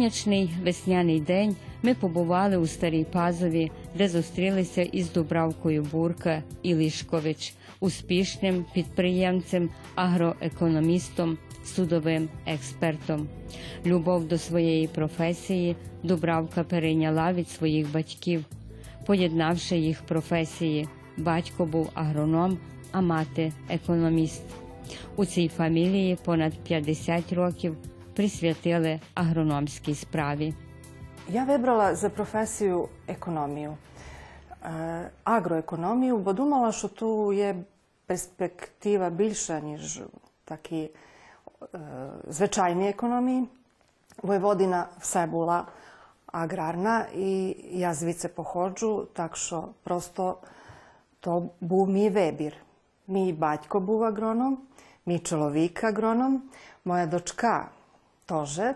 сонячний весняний день ми побували у Старій Пазові, де зустрілися із Дубравкою Бурка Ілішкович, успішним підприємцем, агроекономістом, судовим експертом. Любов до своєї професії Дубравка перейняла від своїх батьків, поєднавши їх професії. Батько був агроном, а мати економіст. У цій фамілії понад 50 років. prisvjetile agronomske ispravi. Ja vebrala za profesiju ekonomiju. E, agroekonomiju, bo dumala što tu je perspektiva biljša niž taki e, zvečajni ekonomiji. Vojvodina bila agrarna i jazvice pohođu, tako što prosto to bu mi vebir. Mi i baćko bu agronom, mi čelovik agronom, moja dočka тоже.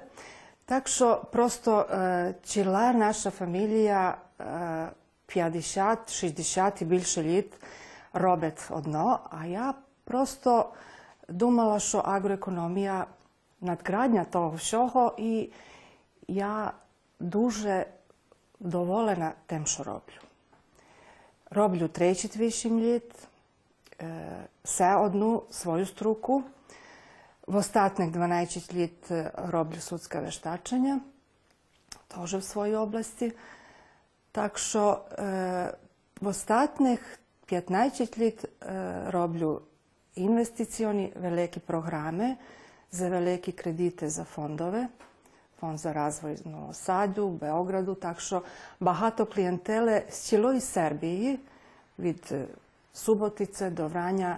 Так що просто е, чила наша фамілія е, 50, 60 і більше літ робить одно, а я просто думала, що агроекономія надградня того всього, і я дуже доволена тим, що роблю. Роблю 3-4 літ, е, все одну свою струку. V ostatnih 12 lit e, roblju sudska veštačenja, tože v svojoj oblasti. takšo što w roblju 15 let investicioni veliki programe za veliki kredite za fondove, fond za razvoj u Sadu, Beogradu, tako što bahato klijentele s i Srbiji, vid e, Subotice do Vranja,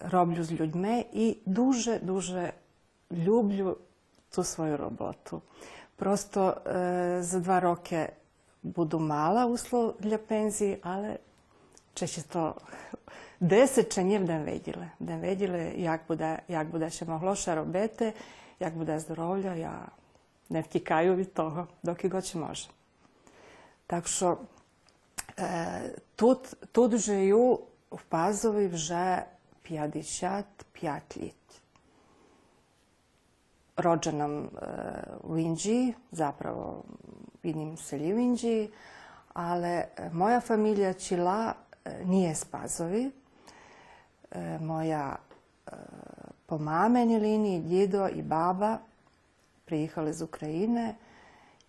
роблю з людьми і дуже-дуже люблю ту свою роботу. Просто е, за два роки буду мала услов для пензії, але чи ще то 10 чи ні, будемо виділи. Будемо виділи, як буде, як буде ще могло ще робити, як буде здоров'я, я не втікаю від того, доки го може. Так що е, тут, тут жию в Пазові вже Pjadišat pjatljit. Rođenom u e, Inđiji, zapravo vidim se u ali ali moja familija Čila e, nije spazovi. E, moja po mameni liniji djedo i baba prijehali iz Ukrajine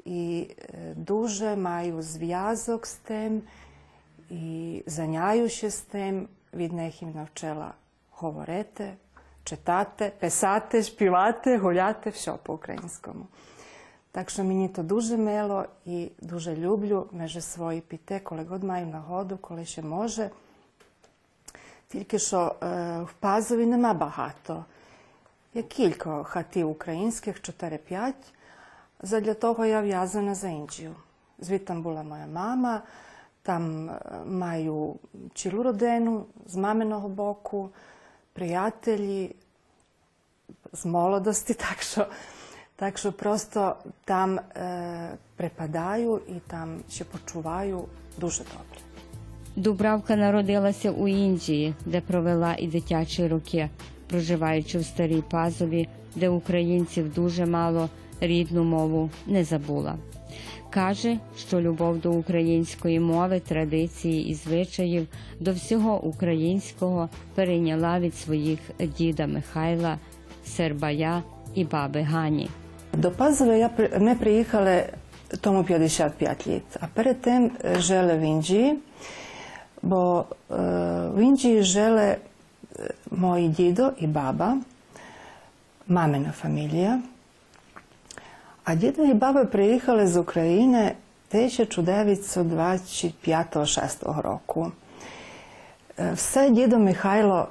i duže maju zvijazok s tem i zanjajuše s tem, vidne himna Говорите, читати, писати, співати, гуляти, все по-українському. Так що мені то дуже мило і дуже люблю межі свої піти, коли год маю нагоду, коли ще може. Тільки що е, в Пазові нема багато. Є кілька хатів українських, 4-5. Задля того я в'язана за Індію. Звідти була моя мама, там е, маю цілу родину з маминого боку. Приятелі з молодості, так що так, što prosto tam e, препадають і там ще почуваю дуже добре. Дубравка народилася у Індії, де провела і дитячі роки, проживаючи в старій пазові, де українців дуже мало рідну мову не забула. Каже, що любов до української мови, традиції і звичаїв до всього українського перейняла від своїх діда Михайла, Сербая і баби Гані. До Пазова ми приїхали тому 55 літ, а перед тим е, жили в Інджії, бо е, в Інджії жили е, мої дідо і баба, мамина фамілія. A djedovi i babe prijehali z Ukrajiny 1925-6 roku. Все дідо Михайло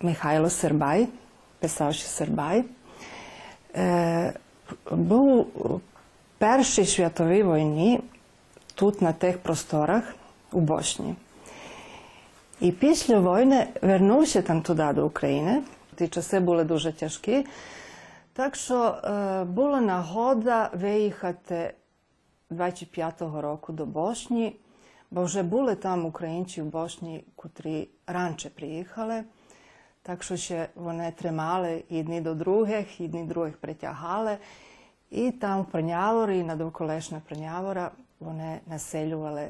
Михайло Сербай, писавши Сербай, був у Першій світовій війні тут, на тих просторах, у Бошні. І після війни вернувся там туди до України. Ті часи були дуже тяжкі. Так що е, була нагода виїхати 25-го року до Бошні, бо вже були там українці в Бошні, котрі раніше приїхали, так що ще вони тримали одні до других, одні других притягали. І там в Прняворі, на довколишнє Прнявора, вони населювали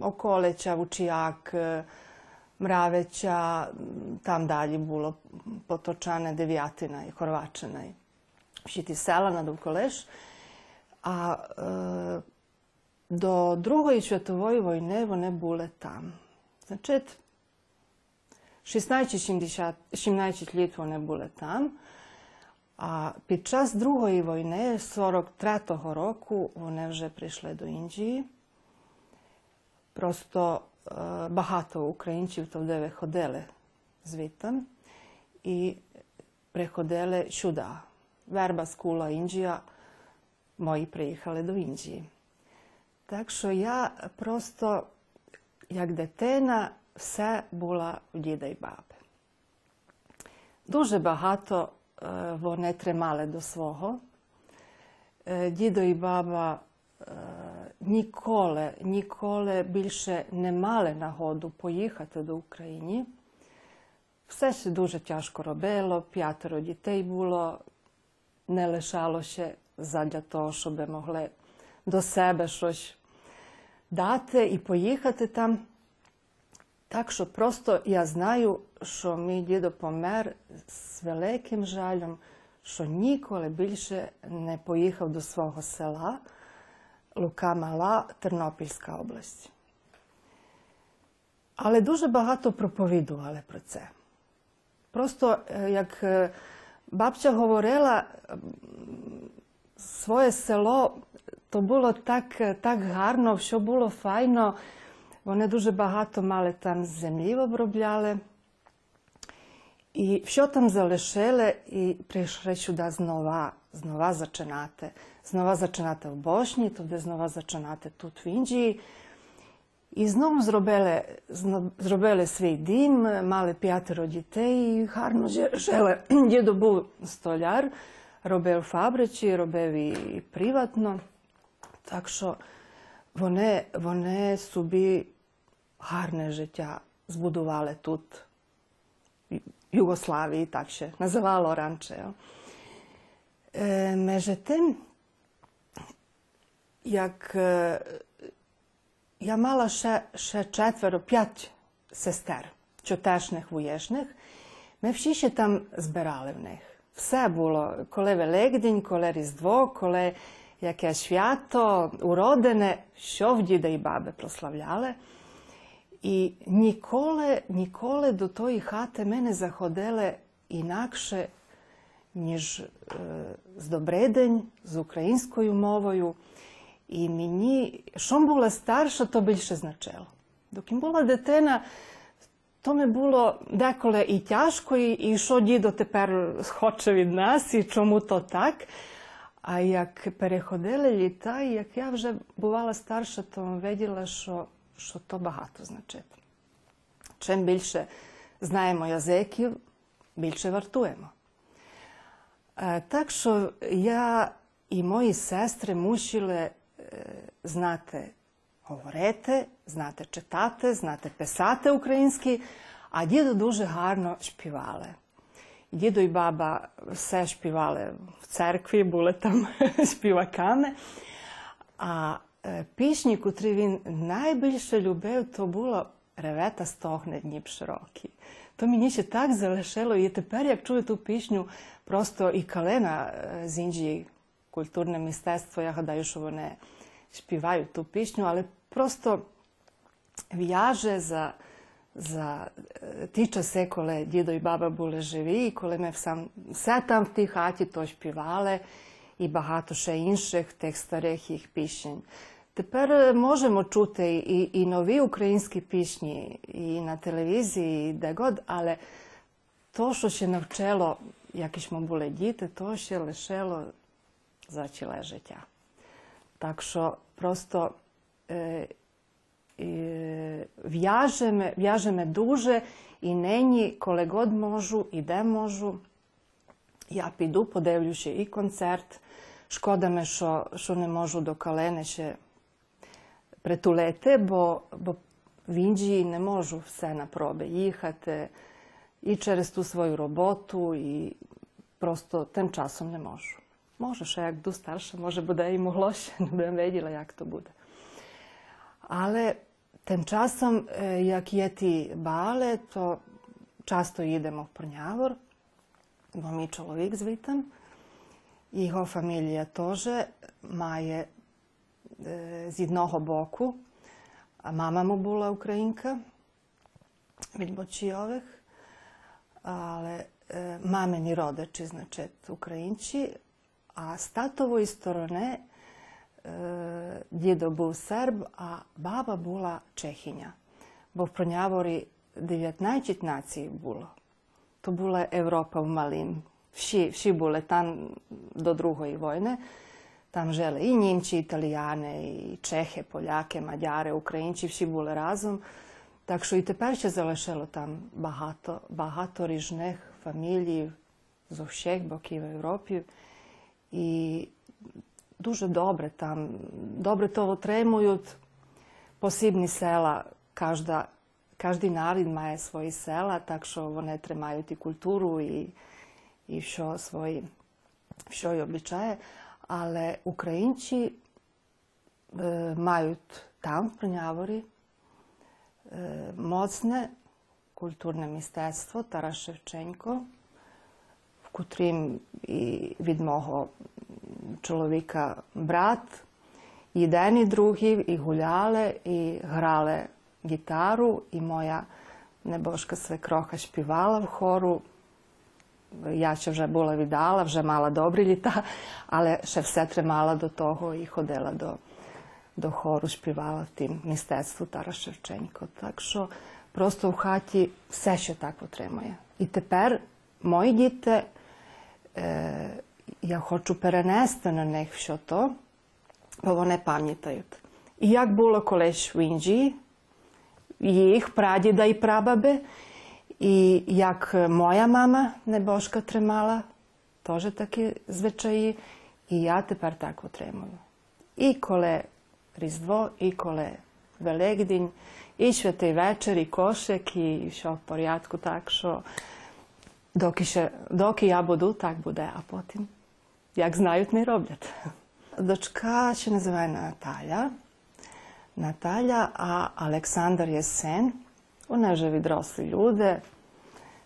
околича, Вучіяк, е, Mraveća, tam dalje Bulo, Potočane, Devijatina i Horvačena i Šiti sela na Duvkoleš. A e, do drugoj svjetovoj vojne one bule tam. Znači, 16 17 літ вони були там, а під час Другої війни, 43-го року, вони вже прийшли до Індії. Просто Е, багато українців туди виходили звідти і приходили сюди. Верба скула Індія, мої приїхали до Індії. Так що я просто, як дитина, все була в діда і баби. Дуже багато е, вони тримали до свого. Е, дідо і баба ніколи, ніколи більше не мали нагоду поїхати до України. Все ще дуже тяжко робило, п'ятеро дітей було, не лишалося ще задля того, щоб могли до себе щось дати і поїхати там. Так що просто я знаю, що мій дідо помер з великим жалем, що ніколи більше не поїхав до свого села. Лука-Мала, Тернопільська область. Але дуже багато проповідували про це. Просто як бабця говорила, своє село то було так так гарно, все було файно. Вони дуже багато мали там землі обробляли. І що там залишили, і прийшли сюди знова, знова зачинати, Знову зачинати в Бошні, туди знову зачинати тут в Індії. І знову зробили зробили свій дім, мали п'ятеро дітей, гарно жили. Дідо був столяр, робив фабричі, робив і приватно. Так що вони, вони собі гарне життя збудували тут, в Югославії, так ще називало раніше. Межи тим як е, я мала ще ще четверо, п'ять сестер, чотешних воєшних, ми всі ще там збирали в них. Все було, коли Великдень, коли Різдво, коли яке свято, уродине, що в діда і баби прославляли. І ніколи, ніколи до тої хати ми не заходили інакше, ніж е, з добридень, з українською мовою. І мені, що була старша, то більше значило. Доки була дитина, то ми було деколи і тяжко, і що дідо тепер хоче від нас, і чому то так. А як переходили літа, і як я вже бувала старша, то виділа, що що то багато значить. Чим більше знаємо язиків, більше вартуємо. Так що я і мої сестри мусили знати говорити, знати читати, знати писати український, а діду дуже гарно співали. І діду і баба все співали в церкві, були там співаками. А е, пісні, котрі він найбільше любив, то була ревета стогне дніп широкий. То мені ще так залишило. І тепер, як чую ту пісню, просто і калина е, з Інджії Культурне мистецтво, Я гадаю, що вони співають ту пісню, але просто в'яже за за е, ті часи, коли дідо і баба були живі, і коли ми сам, все там в тій хаті то співали, і багато ще інших тих старих їх пісень. Тепер е, можемо чути і і нові українські пісні, і на телевізії, і де год, але то, що ще навчало, які ми були діти, то ще лишило за ціле життя. Так що просто е, е, в'яжемо в'яжемо дуже і нині, коли год можу і де можу, я піду, подивлюся і концерт. Шкода ми, що що не можу до калени ще притулити, бо бо в Індії не можу все на проби їхати і через ту свою роботу, і просто тим часом не можу. Може, ще як ду starša, може буде i moglo še, ne budem vedjela jak to bude. Але тим часом, е, як є ті бали, то часто їдемо в Порнявор, бо мій чоловік звітом, його фамілія теж має е, з одного боку, а мама му була українка від Бочійових, але е, мамині родичі, значить, українці, a s tatovoj strane djedo bol Srb, a baba bula Čehinja. Bo v pronjavori 19 naciji bulo. To bula Evropa u malim. Vši, vši bule tam do drugoj vojne. Tam žele i Njimči, Italijane, i Čehe, Poljake, Mađare, Ukrajinci, vši bule razum. Tako što te teper će zalešelo tam familiji багато ріжних фамілій з і дуже добре там, добре то отримують. Посібні села, кожда, кожен народ має свої села, так що вони тримають і культуру, і, і що свої, що й обличає. Але українці е, мають там, в Приняворі, е, моцне культурне мистецтво Тарас Шевченко котрим і від мого чоловіка брат, і ден і другий, і гуляли, і грали гітару, і моя небожка свекроха співала в хору. Я ще вже була віддала, вже мала добрі літа, але ще все тримала до того і ходила до до хору, співала в тім мистецтву Тарас Шевченко. Так що просто в хаті все ще так отримує. І тепер мої діти. Е, я хочу перенести на них все то, бо вони пам'ятають. І як було колись в Індії, їх прадіда і прабаби, і як моя мама небожка тримала, теж такі звичаї, і я тепер так отримую. І коли Різдво, і коли Великдень, і святий вечір, і кошик, і все в порядку, так що. Doki ja budu, tak bude, a potim, jak znaju, mi robljat. Dočka će nazivati Natalja. Natalja, a Aleksandar je sen. Unaže živi drosli ljude.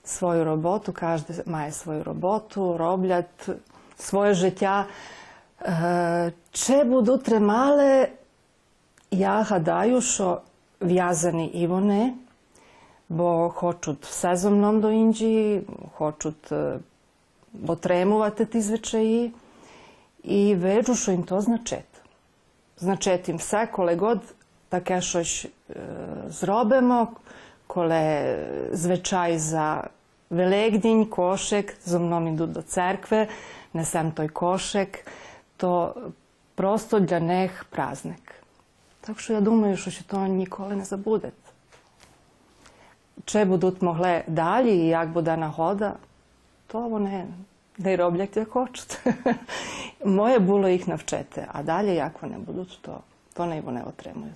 Svoju robotu, každe maje svoju robotu, robljat svoje žetja. E, če budu tre male, ja ga daju šo vjazani bo hočut sa mnom do Indiji, hočut bo e, ti zvečeji i što im to značet. im sa kole god tako šoš e, zrobemo, kole zvečaj za velegdinj, košek, za mnom idu do cerkve, nesem toj košek, to prosto dla neh praznek. Tako što ja думаю, što će to nikoli ne zabudet če budu mogle dalje i jak buda na hoda, to ovo ne, ne robljak hoćete. Moje bulo ih navčete, a dalje jako ne budu to, to ne ne otremuju.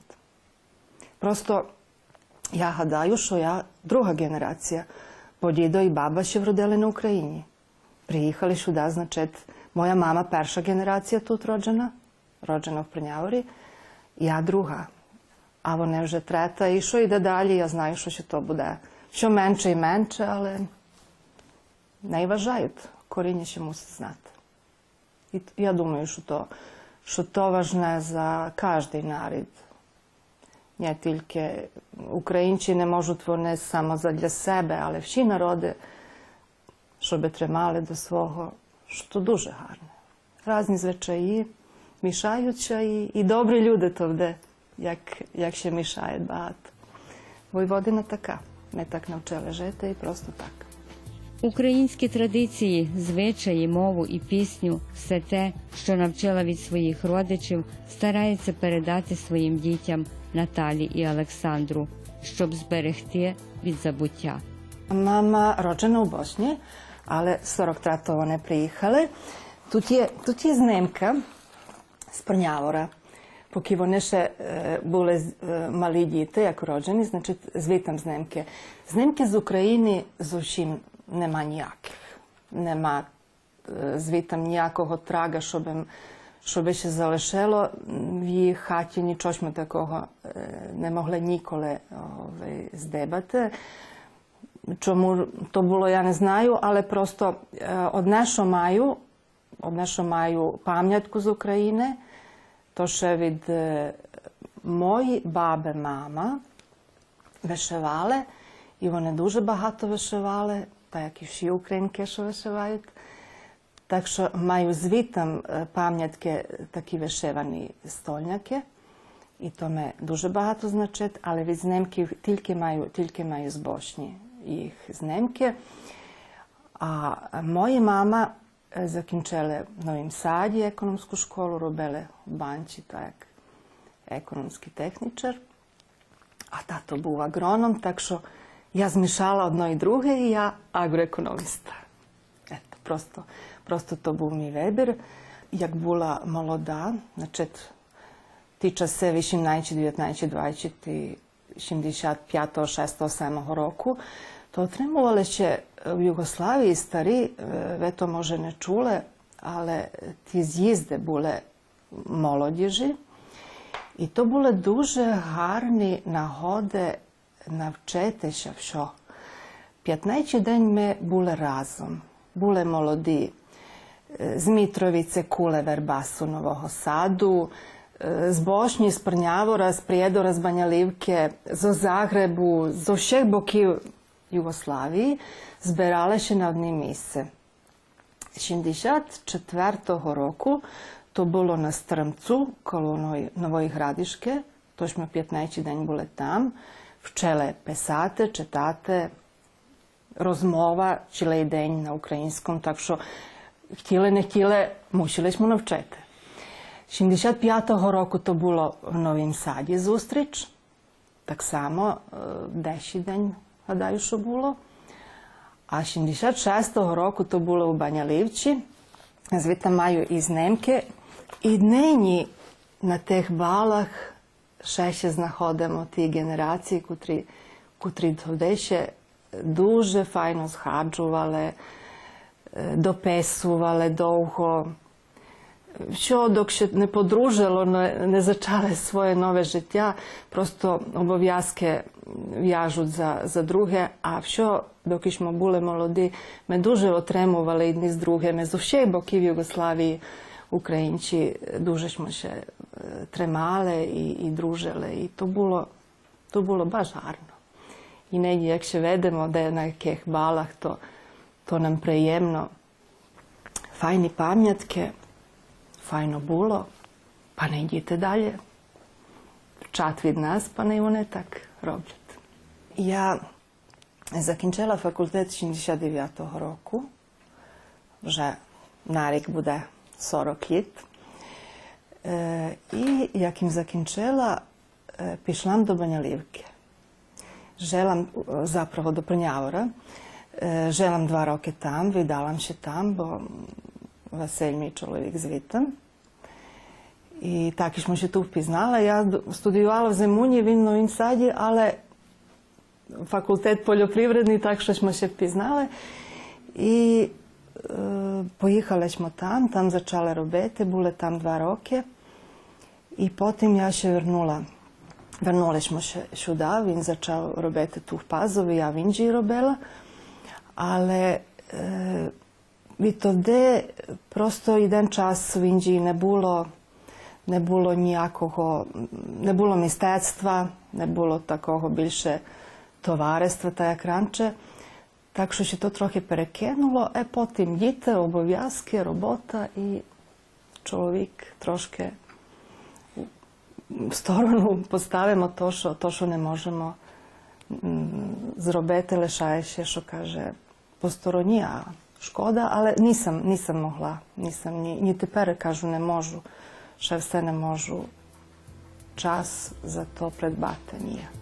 Prosto, ja hadaju što ja, druga generacija, po i baba će vrodele na Ukrajini. Prijihali su da značet moja mama perša generacija tu rođena, rođena u Prnjavori, ja druga. а вони вже трета. І що йде далі, я знаю, що ще то буде. Що менше і менше, але не вважають. Коріння ще мусить знати. І я думаю, що то, що то важне за кожний народ. Не тільки українці не можуть вони саме для себе, але всі народи, щоб тримали до свого, що то дуже гарне. Разні звичаї, мішаються і, і добрі люди то вде як як ще мішає багато. Войводина така, не так навчили жити і просто так. Українські традиції, звичаї, мову і пісню все те, що навчила від своїх родичів, старається передати своїм дітям Наталі і Олександру, щоб зберегти від забуття. Мама роджена у Босні, але 43-го вони приїхали. Тут є тут є знимка з Прнявора. Поки вони pokivoneše e, bolest e, maligijte, jako rođeni, znači zvitam znemke. Znemke z З zušim nema nijakih. Nema нема e, nijakog traga, що бим що щоб ще залишило в її хаті, нічого ми такого не могли ніколи ови, здебати. Чому то було, я не знаю, але просто одне, що маю, одне, що маю пам'ятку з України – то ще від е, мої баби, мама вишивали, і вони дуже багато вишивали, так як і всі українки, що вишивають. Так що маю звітом е, пам'ятки е, такі вишивані стольняки, і то ми дуже багато значить, але від знимків тільки маю тільки маю з Бошні їх знімки. А моя мама u e, Novim Sadji je ekonomsku školu, Robele Banči, tak ekonomski tehničar, a tato buva agronom, tako što ja zmišala odno i druge i ja agroekonomista. Eto, prosto, prosto to buv mi Weber. Jak malo da, znači, tiče se 18, 19, 20, 75, 6, 7 roku, to će e, u Jugoslaviji stari, e, ve to može ne čule, ale ti zjizde bule molodježi i to bule duže harni nahode čete všo. Pjatnajći den me bule razum, bule molodi, e, Zmitrovice, Kule, Verbasu, Novoho Sadu, z Bošnji, z Prnjavora, z Prijedora, z Livke, Zagrebu, zo všech bokiju Jugoslavii zbierali на одне місце. miejsce. 1964 roku to było na Strmcu koło Nowej Gradiške, tośmy 15 день були там, вчили писати, читати, розмова цілий день на українському, так що хотіли, не хотіли, мусили ми навчити. 65-го року то було в Новім Саді зустріч, так само 10 е, день Pa a daljšo bulo. A 76. roku to bulo u Banja Livči. Zvita maju iz Nemke. I dnejni na teh balah šeće znahodemo ti generacije kutri, kutri to duže fajno zhađuvale, e, dopesuvale, douho. Što dok se ne podružilo, ne začale svoje nove žitja, prosto obavijaske vjažu za druge, a što dok smo bile molodi, me duže otremovali i niz druge, me u vše Jugoslaviji Ukrajinči, duže smo se e, tremale i družele i to bilo baš I negdje, jak se vedemo da je na balah, to nam prejemno, fajni pamjatke, fajno bulo, pa ne idite dalje. Čat vid nas, pa ne unetak robljat. Ja zakinčela fakultet 69 roku, że narek bude 40 let. E, I jakim zakinčela, e, pišlam do Banjaljivke. Želam, zapravo do Prnjavora, e, želam dva roke tam, vidalam še tam, bo se mičolovik zvitan I tako smo se tu upiznala. Ja studijovala v Zemunji, v Novim Sadji, ale fakultet poljoprivredni, tako što smo še piznale. I e, smo tam, tam začale robete, bule tam dva roke. I potim ja še vrnula. Vrnule smo še šuda, vin začal robete tu v Pazovi, ja vinđi robela. Ali e, відтоді просто один час в Індії не було, не було ніякого, не було мистецтва, не було такого більше товариства, так як раніше. Так що ще то трохи перекинуло, а потім діти, обов'язки, робота і чоловік трошки в сторону поставимо то, що то, що не можемо зробити, лишає ще, що каже, по стороні. а škoda, ale nisam, nisam mogla, nisam, ні, ні тепер кажу, не можу, ще все не можу. Час за то придбати ніяк.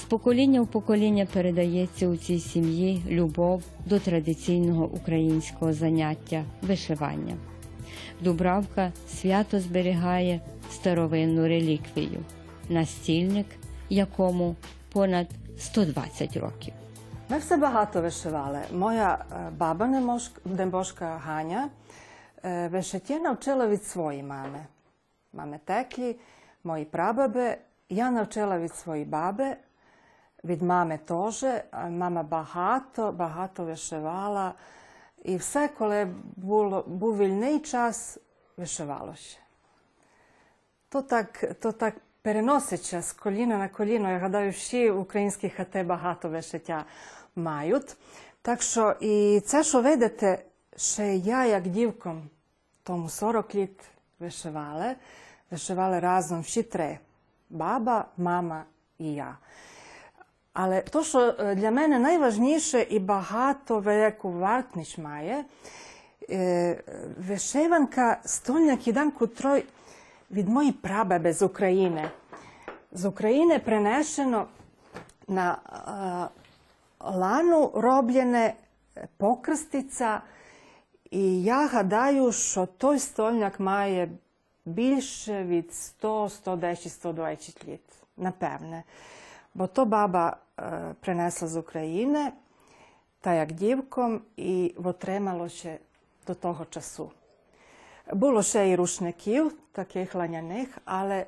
З покоління в покоління передається у цій сім'ї любов до традиційного українського заняття вишивання. Дубравка свято зберігає старовинну реліквію настільник, якому понад 120 років. Ми все багато вишивали. Моя е, баба, небожка Ганя, е, вишиття навчила від своєї мами. Мами теклі, мої прабаби. Я навчила від своєї баби, від мами теж. Е, мама багато, багато вишивала. І все, коли було, був вільний час, вишивалося. То так, то так переносячи з коліна на коліно, я гадаю, всі українські хати багато вишиття мають. Так що і це, що видите, ще я, як дівком, тому 40 літ вишивали, вишивали разом всі три баба, мама і я. Але то, що е, для мене найважніше і багато велику вартність має, е, вишиванка стольня кідан, котрий від моєї прабаби з України. З України принесено на е, лану роблене е, покрестиця, і я гадаю, що той стольняк має більше від 100, 110, 120 літ, напевне. Бо то баба е, принесла з України, та як дівком, і отримало ще до того часу. Було ще і рушників, таких ланяних, але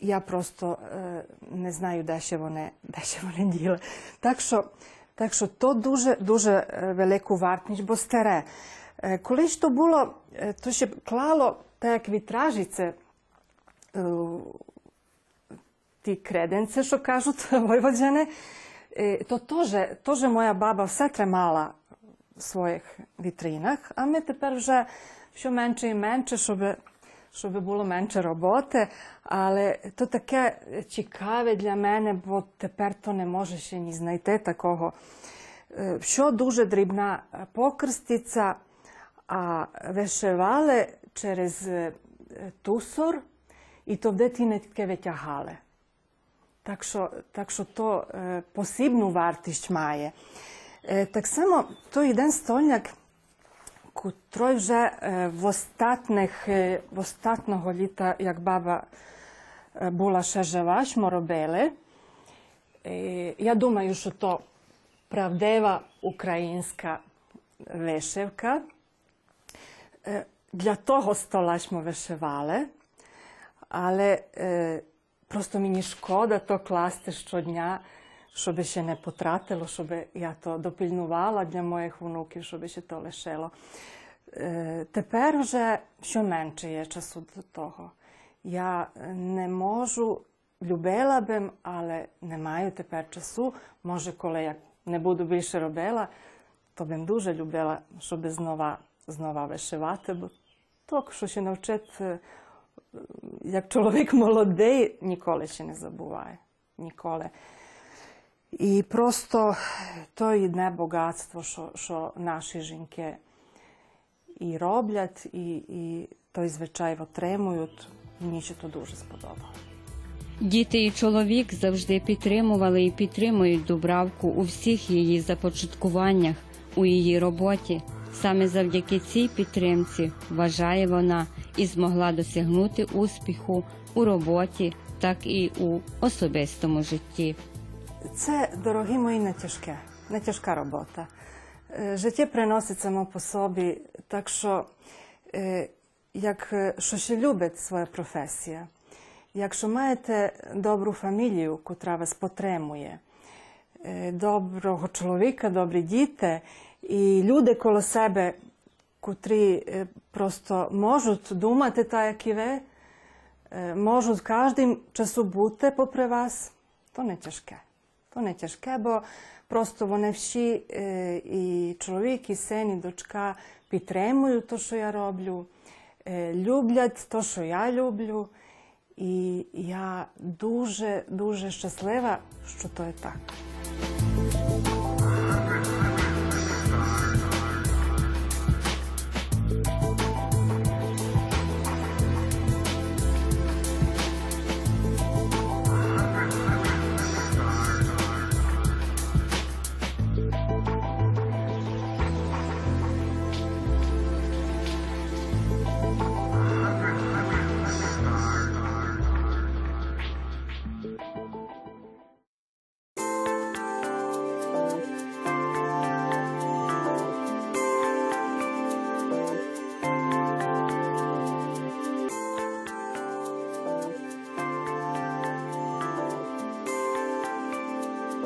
я просто е, не знаю, де ще вони де ще вони діли. Так що так що то дуже дуже е, велику вартість бо старе. Е, колись то було, е, то ще клало так як вітражіце, е, ті креденці, що кажуть войводжени, е, то теж моя баба все тримала в своїх вітринах, а ми тепер вже що менше і менше, щоб щоб було менше роботи, але то таке цікаве для мене, бо тепер то не може ще ні знайти такого. Е, що дуже дрібна покрстиця, а вишивали через е, тусор, і то де ті таке витягали. Так що так що то е, посібну вартість має. Так само той один стольник котрий вже е, в остатних, е, в остатного літа, як баба е, була ще жива, що робили. Я думаю, що то правдива українська вишивка. Для того стола ми вишивали, але просто мені шкода то класти щодня. Щоб ще не потратило, щоб я то допільнувала для моїх внуків, щоб ще то лишило. Е, тепер вже що менше є часу до того. Я не можу, любила бим, але не маю тепер часу. Може, коли я не буду більше робила, то бим дуже любила, щоб знова, знова вишивати, бо то, що ще навчити, е, як чоловік молодий, ніколи ще не забуває. Ніколи. І просто то одне богатство, що що наші жінки і роблять, і і той звичай отримують. Мені ще то дуже сподобало. Діти і чоловік завжди підтримували і підтримують Дубравку у всіх її започаткуваннях, у її роботі. Саме завдяки цій підтримці вважає вона і змогла досягнути успіху у роботі, так і у особистому житті. Це, дорогі мої, не тяжке, не тяжка робота. Е, життя приносить само по собі, так що е, як е, що ще любить своя професія, якщо маєте добру фамілію, котра вас потримує, доброго чоловіка, добрі діти і люди коло себе, котрі просто можуть думати так, як і ви, можуть кожним часу бути попри вас, то не тяжке. То не тяжке, бо просто вони всі, е, і чоловік, і син, і дочка підтримують те, що я роблю, е, люблять те, що я люблю. І я дуже дуже щаслива, що то є так.